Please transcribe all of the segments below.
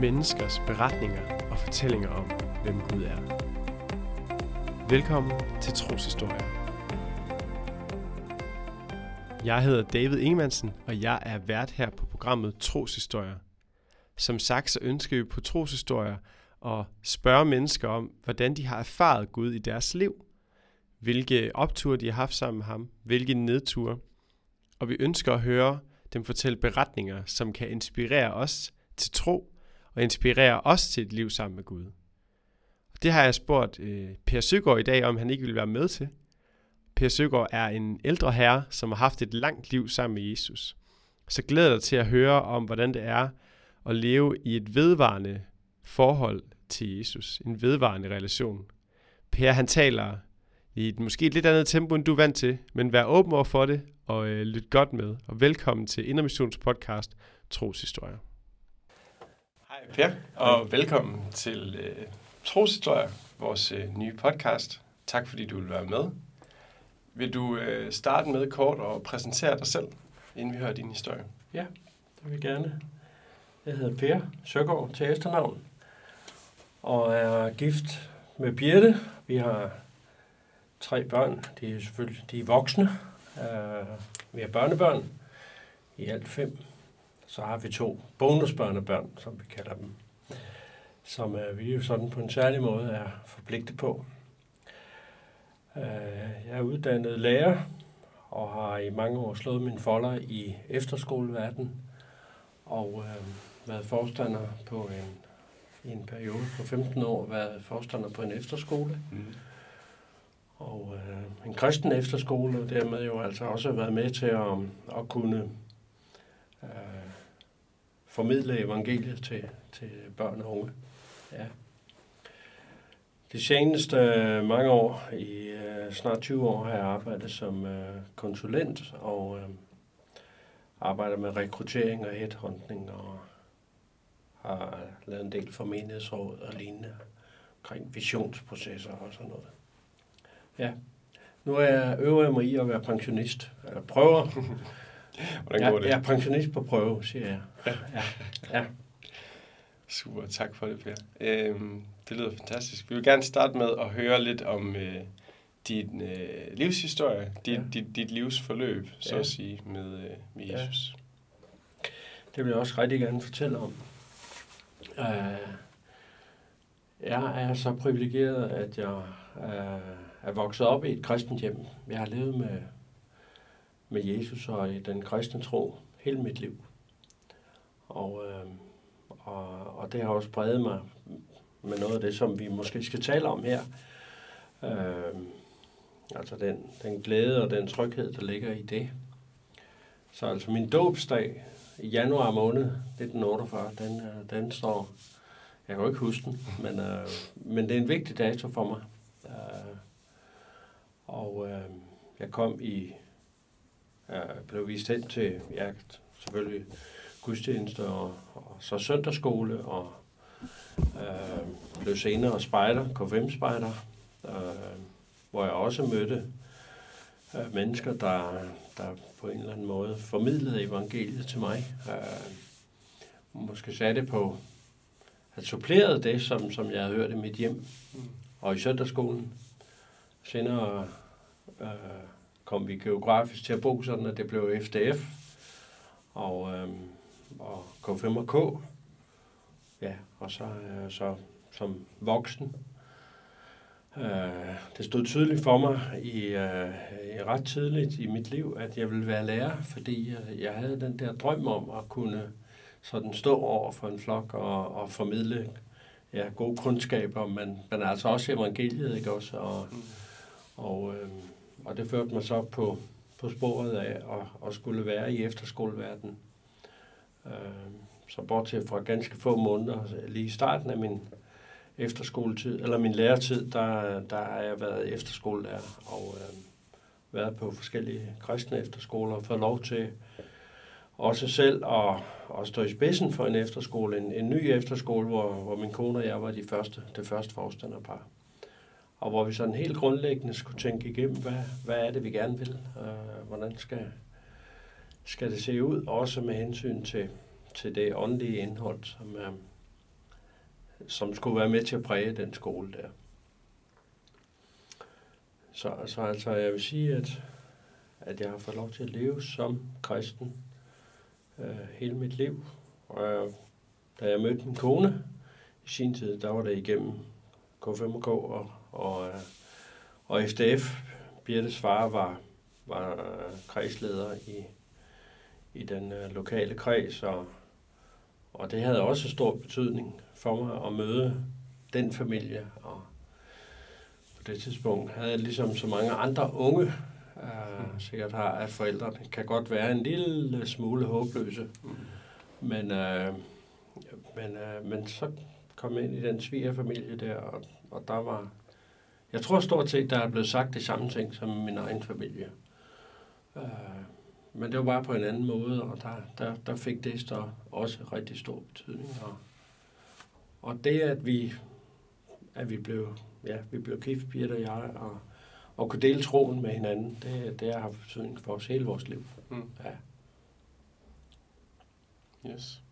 menneskers beretninger og fortællinger om, hvem Gud er. Velkommen til Troshistorie. Jeg hedder David Ingemannsen, og jeg er vært her på programmet Troshistorier. Som sagt, så ønsker vi på Troshistorier at spørge mennesker om, hvordan de har erfaret Gud i deres liv. Hvilke opture de har haft sammen med ham, hvilke nedture. Og vi ønsker at høre dem fortælle beretninger, som kan inspirere os til tro og inspirere os til et liv sammen med Gud. Og det har jeg spurgt øh, Per Søgaard i dag, om han ikke vil være med til. Per Søgaard er en ældre herre, som har haft et langt liv sammen med Jesus. Så glæder dig til at høre om, hvordan det er at leve i et vedvarende forhold til Jesus. En vedvarende relation. Per han taler i et måske et lidt andet tempo, end du er vant til, men vær åben over for det, og øh, lyt godt med. Og velkommen til Indermissions podcast Troshistorier. Hej Per, og velkommen til øh, Troshistorier, vores øh, nye podcast. Tak fordi du vil være med. Vil du øh, starte med kort og præsentere dig selv, inden vi hører din historie? Ja, det vil jeg gerne. Jeg hedder Per Søgaard til efternavn, og er gift med Birte. Vi har tre børn. De er selvfølgelig de er voksne. Uh, vi har børnebørn. I alt fem. Så har vi to bonusbørnebørn, som vi kalder dem. Som uh, vi jo sådan på en særlig måde er forpligtet på. Uh, jeg er uddannet lærer og har i mange år slået min folder i efterskoleverden og uh, været forstander på en, i en periode på 15 år, været forstander på en efterskole. Mm og øh, en kristen efterskole, og dermed jo altså også været med til at, at kunne øh, formidle evangeliet til, til børn og unge. Ja. De seneste øh, mange år, i øh, snart 20 år, har jeg arbejdet som øh, konsulent og øh, arbejder med rekruttering og headhunting og har lavet en del for menighedsråd og lignende omkring visionsprocesser og sådan noget. Ja. Nu er jeg øver mig i at være pensionist. Eller prøver. Hvordan går det? Jeg, er pensionist på prøve, siger jeg. Ja. ja. ja. Super, tak for det, Per. Øhm, det lyder fantastisk. Vi vil gerne starte med at høre lidt om øh, din øh, livshistorie, dit, ja. dit, dit livsforløb, så ja. at sige, med, øh, med Jesus. Ja. Det vil jeg også rigtig gerne fortælle om. Uh, jeg er så privilegeret, at jeg uh, er vokset op i et kristent hjem. Jeg har levet med, med Jesus og i den kristne tro hele mit liv. Og, øh, og, og det har også præget mig med noget af det, som vi måske skal tale om her. Øh, altså den, den glæde og den tryghed, der ligger i det. Så altså min dåbsdag i januar måned 1948, den, øh, den står, jeg kan jo ikke huske den, men, øh, men det er en vigtig dato for mig. Øh, og øh, jeg kom i, jeg blev vist hen til, ja, selvfølgelig gudstjeneste og, og så søndagsskole, og øh, blev senere spejder, K5-spejder, øh, hvor jeg også mødte øh, mennesker, der, der på en eller anden måde formidlede evangeliet til mig. Øh, måske satte det på, at suppleret det, som, som jeg havde hørt i mit hjem og i søndagsskolen. Senere øh, kom vi geografisk til at bo sådan, at det blev FDF og, øh, og K5 og K. Ja, og så, øh, så som voksen. Øh, det stod tydeligt for mig i, øh, i ret tidligt i mit liv, at jeg ville være lærer, fordi jeg, jeg havde den der drøm om at kunne sådan stå over for en flok og, og formidle ja, gode kundskaber, men, men altså også evangeliet, ikke også? Og, mm. og, øh, og det førte mig så på, på sporet af at, at skulle være i efterskoleverdenen. Øh, så bortset fra ganske få måneder, lige i starten af min efterskoletid, eller min læretid, der, der har jeg været efterskolelærer og øh, været på forskellige kristne efterskoler og fået lov til også selv at, at stå i spidsen for en efterskole, en, en ny efterskole, hvor, hvor min kone og jeg var de første, det første forstanderpar. Og hvor vi sådan helt grundlæggende skulle tænke igennem, hvad, hvad er det, vi gerne vil? Øh, hvordan skal, skal det se ud? Også med hensyn til, til det åndelige indhold, som, øh, som skulle være med til at præge den skole der. Så, så altså, jeg vil sige, at, at jeg har fået lov til at leve som kristen øh, hele mit liv. Og jeg, da jeg mødte min kone i sin tid, der var det igennem K5K og, og, øh, og FDF. Birtes far var, var øh, kredsleder i, i den øh, lokale kreds, og, og det havde også stor betydning for mig at møde den familie. Og på det tidspunkt havde jeg ligesom så mange andre unge, øh, sikkert har, at forældrene kan godt være en lille smule håbløse. Mm. Men, øh, men, øh, men så kom jeg ind i den svigerfamilie der, og, og der var... Jeg tror stort set, der er blevet sagt de samme ting som min egen familie. Øh, men det var bare på en anden måde, og der, der, der fik det så også rigtig stor betydning. Og, og det, at vi, at vi blev, ja, vi blev gift, Birte og jeg, og, og kunne dele troen med hinanden, det, det har haft betydning for os hele vores liv. Mm. Ja. Yes.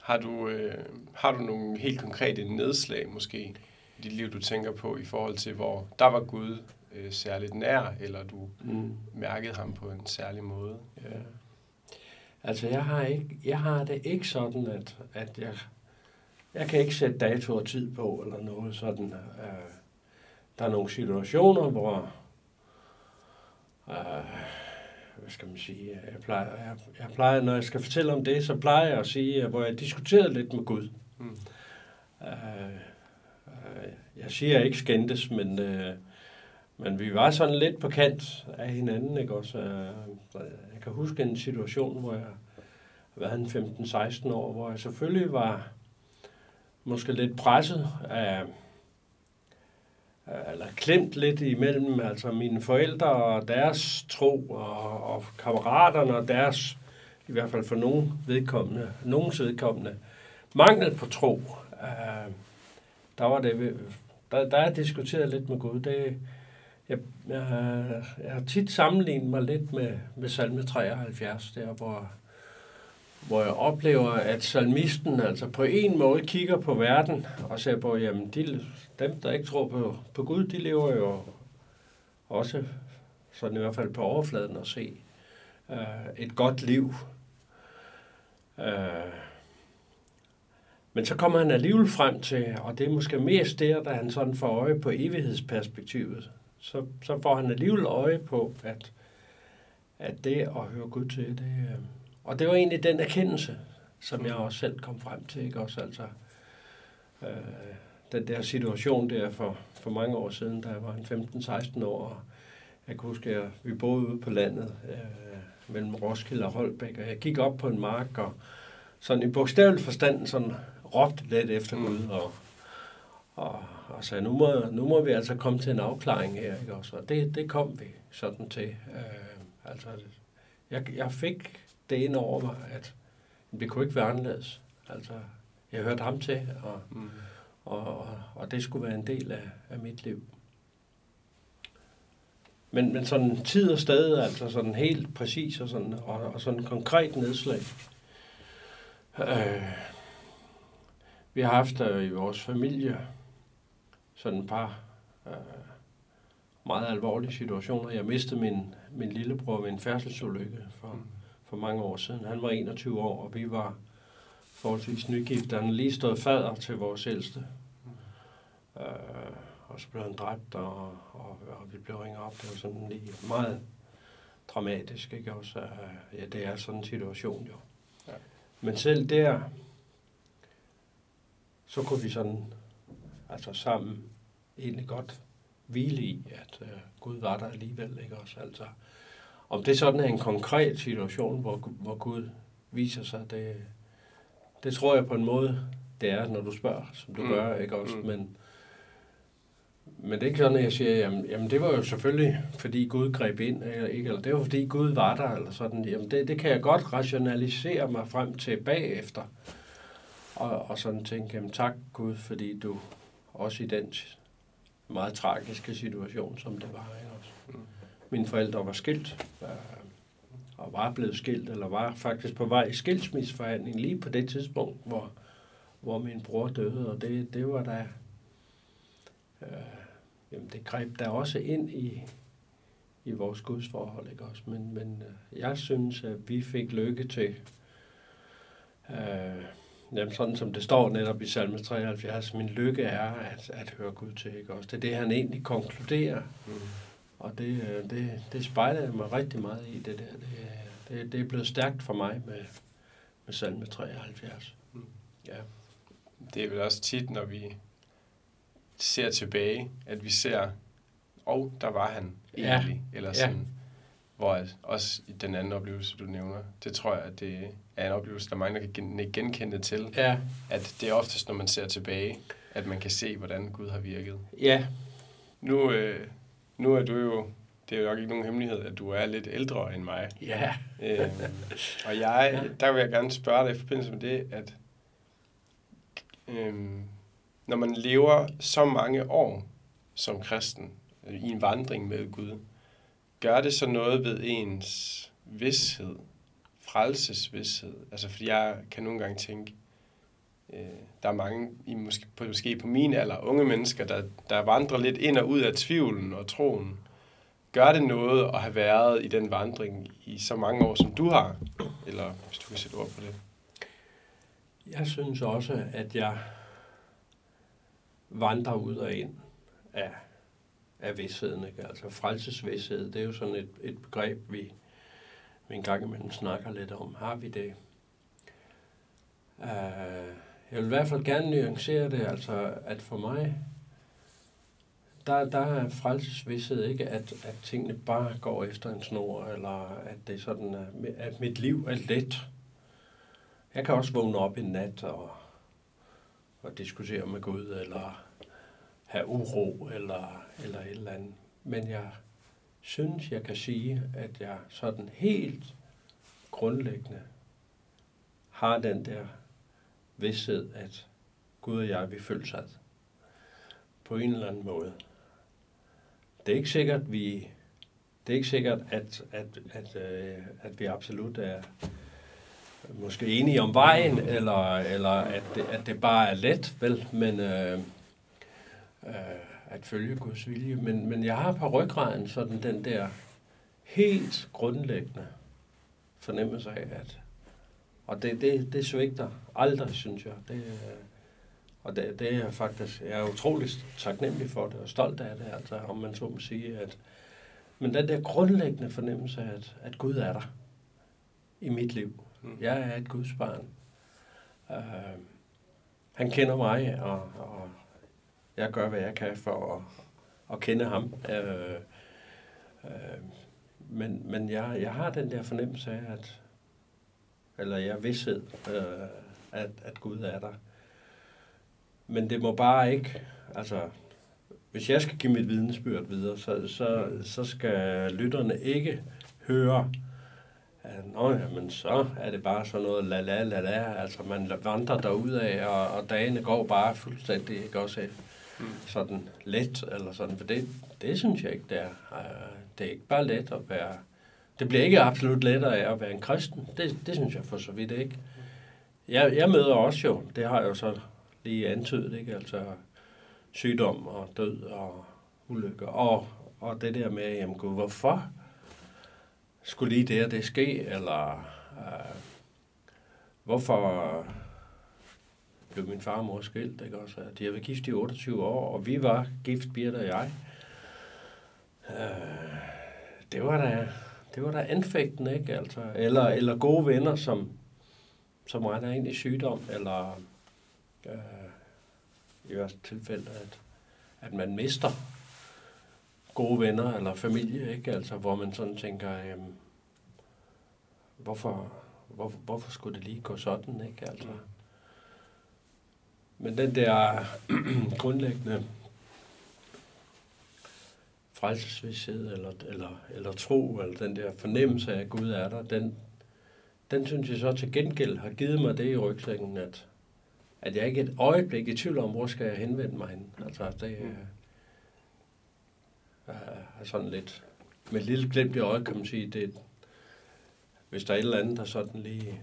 Har du, øh, har du nogle helt konkrete nedslag måske dit liv, du tænker på i forhold til, hvor der var Gud øh, særligt nær, eller du mm. mærkede ham på en særlig måde? Ja. Altså, jeg har, ikke, jeg har det ikke sådan, at, at jeg, jeg kan ikke sætte dato og tid på, eller noget sådan. Øh, der er nogle situationer, hvor øh, hvad skal man sige, jeg plejer, jeg, jeg plejer, når jeg skal fortælle om det, så plejer jeg at sige, hvor jeg diskuterede lidt med Gud. Mm. Uh, Øh, jeg siger ikke skændtes, men, øh, men vi var sådan lidt på kant af hinanden, ikke også? Øh, jeg kan huske en situation, hvor jeg har været 15-16 år, hvor jeg selvfølgelig var måske lidt presset af, eller klemt lidt imellem altså mine forældre og deres tro, og, og kammeraterne og deres, i hvert fald for nogen vedkommende, nogens vedkommende, mangel på tro. Uh, der var det, der, der er diskuteret lidt med Gud. Det, jeg, jeg, jeg har tit sammenlignet mig lidt med, med salme 73, der hvor hvor jeg oplever, at salmisten altså på en måde kigger på verden og ser på, jamen de, dem, der ikke tror på, på Gud, de lever jo også, sådan i hvert fald på overfladen at se, uh, et godt liv. Uh, men så kommer han alligevel frem til, og det er måske mest der, da han sådan får øje på evighedsperspektivet, så, så får han alligevel øje på, at, at det at høre Gud til, det, øh, og det var egentlig den erkendelse, som jeg også selv kom frem til, ikke også? Altså øh, den der situation der for, for mange år siden, da jeg var 15-16 år, og jeg kan huske, at vi boede ude på landet øh, mellem Roskilde og Holbæk, og jeg gik op på en mark, og sådan i bogstavelig forstand sådan råbte lidt efter mm. Gud, og, og, og sagde, nu må, nu må vi altså komme til en afklaring her, ikke også? Og det, det kom vi sådan til. Øh, altså, jeg, jeg fik det ind over mig, at det kunne ikke være anderledes. Altså, jeg hørte ham til, og, mm. og, og, og det skulle være en del af, af mit liv. Men, men sådan tid og sted, altså sådan helt præcis og sådan, og, og sådan konkret nedslag. Øh, vi har haft øh, i vores familie sådan et par øh, meget alvorlige situationer. Jeg mistede min, min lillebror ved en færdselsulykke for, mm for mange år siden. Han var 21 år, og vi var forholdsvis nygift. Han lige stået fader til vores ældste. Mm. Øh, og så blev han dræbt, og, og, og vi blev ringet op. Det var sådan lige meget dramatisk, ikke også? Uh, ja, det er sådan en situation jo. Ja. Men selv der, så kunne vi sådan, altså sammen, egentlig godt hvile i, at uh, Gud var der alligevel, ikke også? Altså, om det sådan er en konkret situation, hvor, hvor Gud viser sig, det, det tror jeg på en måde, det er, når du spørger, som du mm. gør, ikke også? Mm. Men, men det er ikke sådan, at jeg siger, jamen, jamen det var jo selvfølgelig, fordi Gud greb ind, ikke? eller det var fordi Gud var der, eller sådan. Jamen det, det kan jeg godt rationalisere mig frem til bagefter. Og, og sådan tænke, jamen tak Gud, fordi du også i den meget tragiske situation, som det var, ikke også? Mm. Mine forældre var skilt, øh, og var blevet skilt, eller var faktisk på vej i skilsmisseforhandling lige på det tidspunkt, hvor, hvor min bror døde, og det, det var da, øh, jamen det greb der også ind i, i vores gudsforhold, ikke også? Men, men øh, jeg synes, at vi fik lykke til, øh, jamen sådan som det står netop i salme 73, min lykke er at, at høre Gud til, ikke også? Det er det, han egentlig konkluderer. Mm. Og det, øh, det, det spejler jeg mig rigtig meget i, det der. Det, det, det er blevet stærkt for mig med, med salme 73. Mm. Ja. Det er vel også tit, når vi ser tilbage, at vi ser, og oh, der var han egentlig, ja. eller sådan, ja. Hvor at også i den anden oplevelse, du nævner, det tror jeg, at det er en oplevelse, der mange der kan genkende til, ja. at det er oftest, når man ser tilbage, at man kan se, hvordan Gud har virket. Ja. Nu, øh, nu er du jo, det er jo nok ikke nogen hemmelighed, at du er lidt ældre end mig. Ja. øhm, og jeg, der vil jeg gerne spørge dig i forbindelse med det, at øhm, når man lever så mange år som kristen, øh, i en vandring med Gud, gør det så noget ved ens vidshed, frelsesvidshed? Altså, fordi jeg kan nogle gange tænke, øh, der er mange, i måske, på, måske på min alder, unge mennesker, der, der vandrer lidt ind og ud af tvivlen og troen. Gør det noget at have været i den vandring i så mange år, som du har? Eller hvis du kan sætte ord på det. Jeg synes også, at jeg vandrer ud og ind af, af vidsheden. Ikke? Altså frelsesvidshed, det er jo sådan et, et begreb, vi, vi en gang imellem snakker lidt om. Har vi det? Uh, jeg vil i hvert fald gerne nuancere det, altså at for mig, der, der er frelsesvidshed ikke, at, at tingene bare går efter en snor, eller at det er sådan, at mit liv er let. Jeg kan også vågne op en nat og, og diskutere med Gud, eller have uro, eller, eller et eller andet. Men jeg synes, jeg kan sige, at jeg sådan helt grundlæggende har den der vidsthed, at Gud og jeg, vi føles ad på en eller anden måde. Det er ikke sikkert, vi, det er ikke sikkert, at, at, at, at, at vi absolut er måske enige om vejen, eller, eller at, det, at det bare er let, vel, men øh, øh, at følge Guds vilje. Men, men jeg har på ryggraden sådan den der helt grundlæggende fornemmelse af, at og det, det, det svigter aldrig, synes jeg. Det, og det, det er faktisk, jeg er utrolig taknemmelig for det, og stolt af det, altså, om man så må sige. At, men den der grundlæggende fornemmelse af, at, at Gud er der i mit liv. Mm. Jeg er et Guds barn. Uh, han kender mig, og, og jeg gør, hvad jeg kan for at, at kende ham. Øh, øh, men men jeg, jeg har den der fornemmelse af, at, eller jeg vidshed, øh, at, at Gud er der. Men det må bare ikke, altså, hvis jeg skal give mit vidnesbyrd videre, så, så, så skal lytterne ikke høre, at Nå, jamen, så er det bare sådan noget la la la la, altså man vandrer derud af, og, og dagene går bare fuldstændig, ikke også mm. sådan let, eller sådan, for det, det synes jeg ikke, det er. Øh, det er ikke bare let at være det bliver ikke absolut lettere af at være en kristen. Det, det synes jeg for så vidt ikke. Jeg, jeg møder også jo, det har jeg jo så lige antydet, ikke? Altså sygdom og død og ulykker. Og, og det der med, jamen gud, hvorfor skulle lige det og det ske? Eller øh, hvorfor blev min far og mor skilt, ikke også? De har været gift i 28 år, og vi var gift, Birte og jeg. Øh, det var da det var da anfægtende, ikke? Altså, eller, eller gode venner, som, som retter ind i sygdom, eller øh, i hvert tilfælde, at, at man mister gode venner eller familie, ikke? Altså, hvor man sådan tænker, øh, hvorfor, hvor, hvorfor skulle det lige gå sådan, ikke? Altså, men den der grundlæggende frelsesvidshed eller, eller, eller tro, eller den der fornemmelse af, at Gud er der, den, den synes jeg så til gengæld har givet mig det i rygsækken, at, at jeg ikke et øjeblik i tvivl om, hvor skal jeg henvende mig hen. Altså, det er, er sådan lidt, med et lille glimt i øjet, kan man sige, det, hvis der er et eller andet, der sådan lige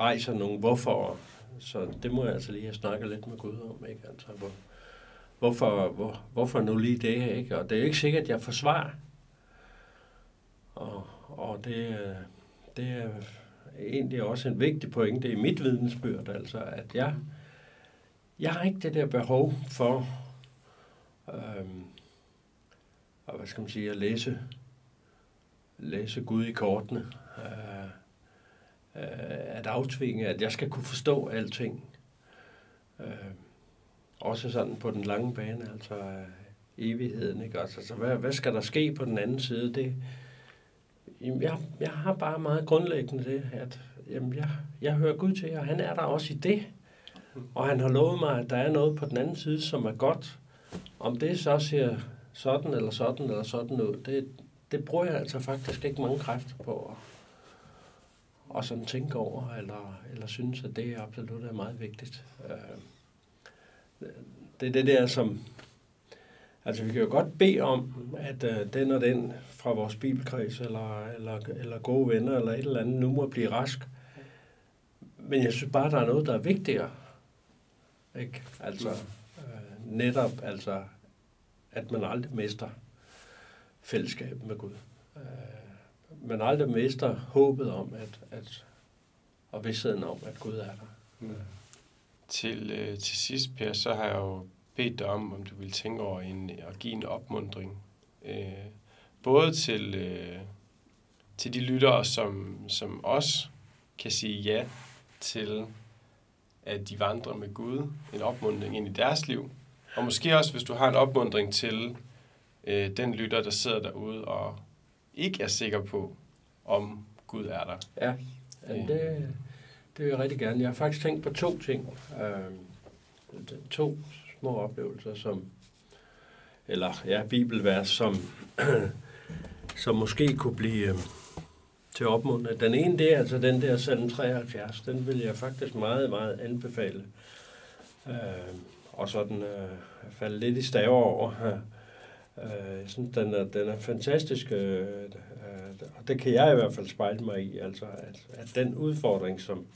rejser nogle hvorfor, så det må jeg altså lige have snakket lidt med Gud om, ikke? Altså, hvor, hvorfor, hvor, hvorfor nu lige det, ikke? Og det er ikke sikkert, at jeg forsvarer. Og, og det, det er egentlig også en vigtig pointe i mit vidensbyrd, altså, at jeg, jeg har ikke det der behov for, øhm, og hvad skal man sige, at læse, læse Gud i kortene. Øh, øh, at aftvinge, at jeg skal kunne forstå alting. Øh, også sådan på den lange bane, altså øh, evigheden, ikke? Altså, så hvad, hvad skal der ske på den anden side? Det, jamen, jeg, jeg har bare meget grundlæggende det, at jamen, jeg, jeg hører Gud til, og han er der også i det. Og han har lovet mig, at der er noget på den anden side, som er godt. Om det så ser sådan eller sådan eller sådan ud, det, det bruger jeg altså faktisk ikke mange kræfter på og sådan tænke over, eller, eller synes, at det absolut er meget vigtigt. Øh, det er det der, som... Altså, vi kan jo godt bede om, at øh, den og den fra vores bibelkreds, eller, eller, eller gode venner, eller et eller andet, nu må blive rask. Men jeg synes bare, der er noget, der er vigtigere. Ikke? Altså, øh, netop, altså, at man aldrig mister fællesskabet med Gud. Øh, man aldrig mister håbet om, at, at og vidstheden om, at Gud er der. Mm. Til, øh, til sidst, Per, så har jeg jo bedt dig om, om du vil tænke over en, at give en opmundring. Øh, både til, øh, til de lyttere, som, som også kan sige ja til, at de vandrer med Gud. En opmundring ind i deres liv. Og måske også, hvis du har en opmundring til øh, den lytter, der sidder derude og ikke er sikker på, om Gud er der. Ja, Jamen, det, det vil jeg rigtig gerne. Jeg har faktisk tænkt på to ting. Øh, to små oplevelser, som eller ja, bibelvers, som, som måske kunne blive øh, til opmuntring. Den ene, det er altså den der salm 73. Den vil jeg faktisk meget, meget anbefale. Øhm, øh, og sådan øh, falde lidt i staver over. Øh, jeg synes, den er, den er fantastisk, øh, øh, og det kan jeg i hvert fald spejle mig i, altså at, at den udfordring, som,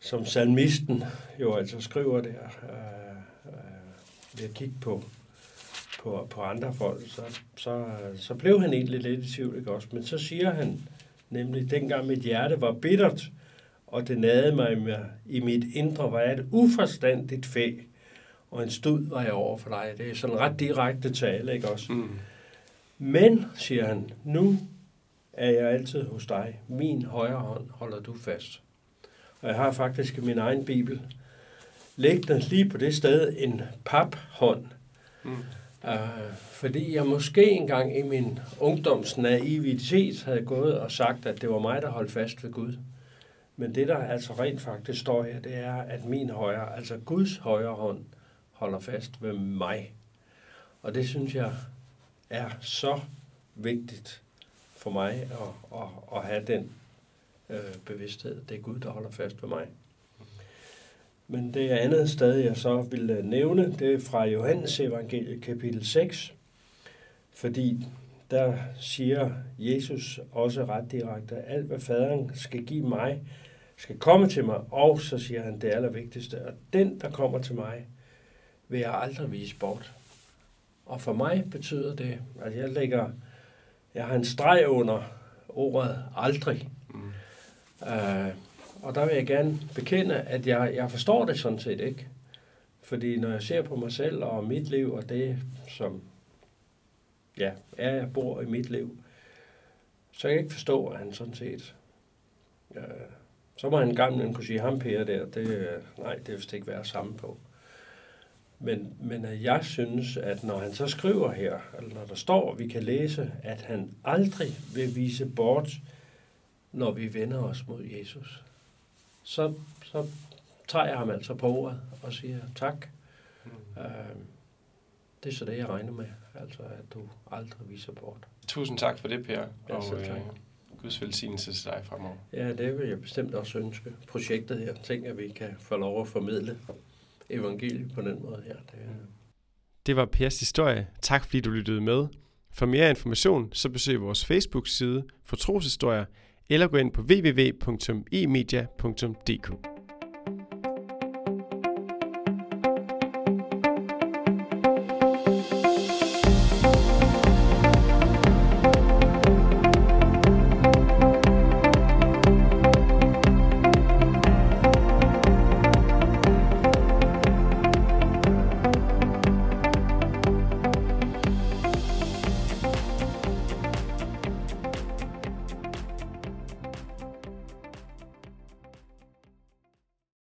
som salmisten jo altså skriver der, øh, øh, ved at kigge på, på, på andre folk, så, så, så blev han egentlig lidt i tvivl, ikke også? Men så siger han nemlig, dengang mit hjerte var bittert, og det nade mig med, i mit indre, var jeg et uforstandigt fæ, og en stud var jeg over for dig. Det er sådan ret direkte tale, ikke også? Mm. Men, siger han, nu er jeg altid hos dig. Min højre hånd holder du fast. Og jeg har faktisk i min egen bibel liggende lige på det sted en paphånd. Mm. Uh, fordi jeg måske engang i min ungdoms naivitet havde gået og sagt, at det var mig, der holdt fast ved Gud. Men det, der altså rent faktisk står her, det er, at min højre, altså Guds højre hånd, holder fast ved mig. Og det synes jeg er så vigtigt for mig at, at, at have den øh, bevidsthed. Det er Gud, der holder fast ved mig. Men det andet sted, jeg så vil øh, nævne, det er fra Johannes evangeliet kapitel 6, fordi der siger Jesus også ret direkte, alt hvad faderen skal give mig, skal komme til mig, og så siger han det allervigtigste, og den, der kommer til mig, vil jeg aldrig vise bort. Og for mig betyder det, at jeg lægger, jeg har en streg under ordet aldrig. Mm. Uh, og der vil jeg gerne bekende, at jeg, jeg forstår det sådan set ikke. Fordi når jeg ser på mig selv og mit liv, og det, som ja, er, jeg bor i mit liv, så kan jeg ikke forstå, at han sådan set... Uh, så må han en gang kunne sige, ham Per der, det, nej, det vil ikke være sammen på. Men, men jeg synes, at når han så skriver her, eller når der står, vi kan læse, at han aldrig vil vise bort, når vi vender os mod Jesus, så, så tager jeg ham altså på ordet og siger tak. Mm. Øh, det er så det, jeg regner med, altså at du aldrig viser bort. Tusind tak for det, Per. Ja, og øh, Guds velsignelse til dig fremover. Ja, det vil jeg bestemt også ønske. Projektet her, tænker at vi kan få lov at formidle evangeliet på den måde her. Det, det var Pers historie. Tak fordi du lyttede med. For mere information, så besøg vores Facebook-side for troshistorier, eller gå ind på www.emedia.dk.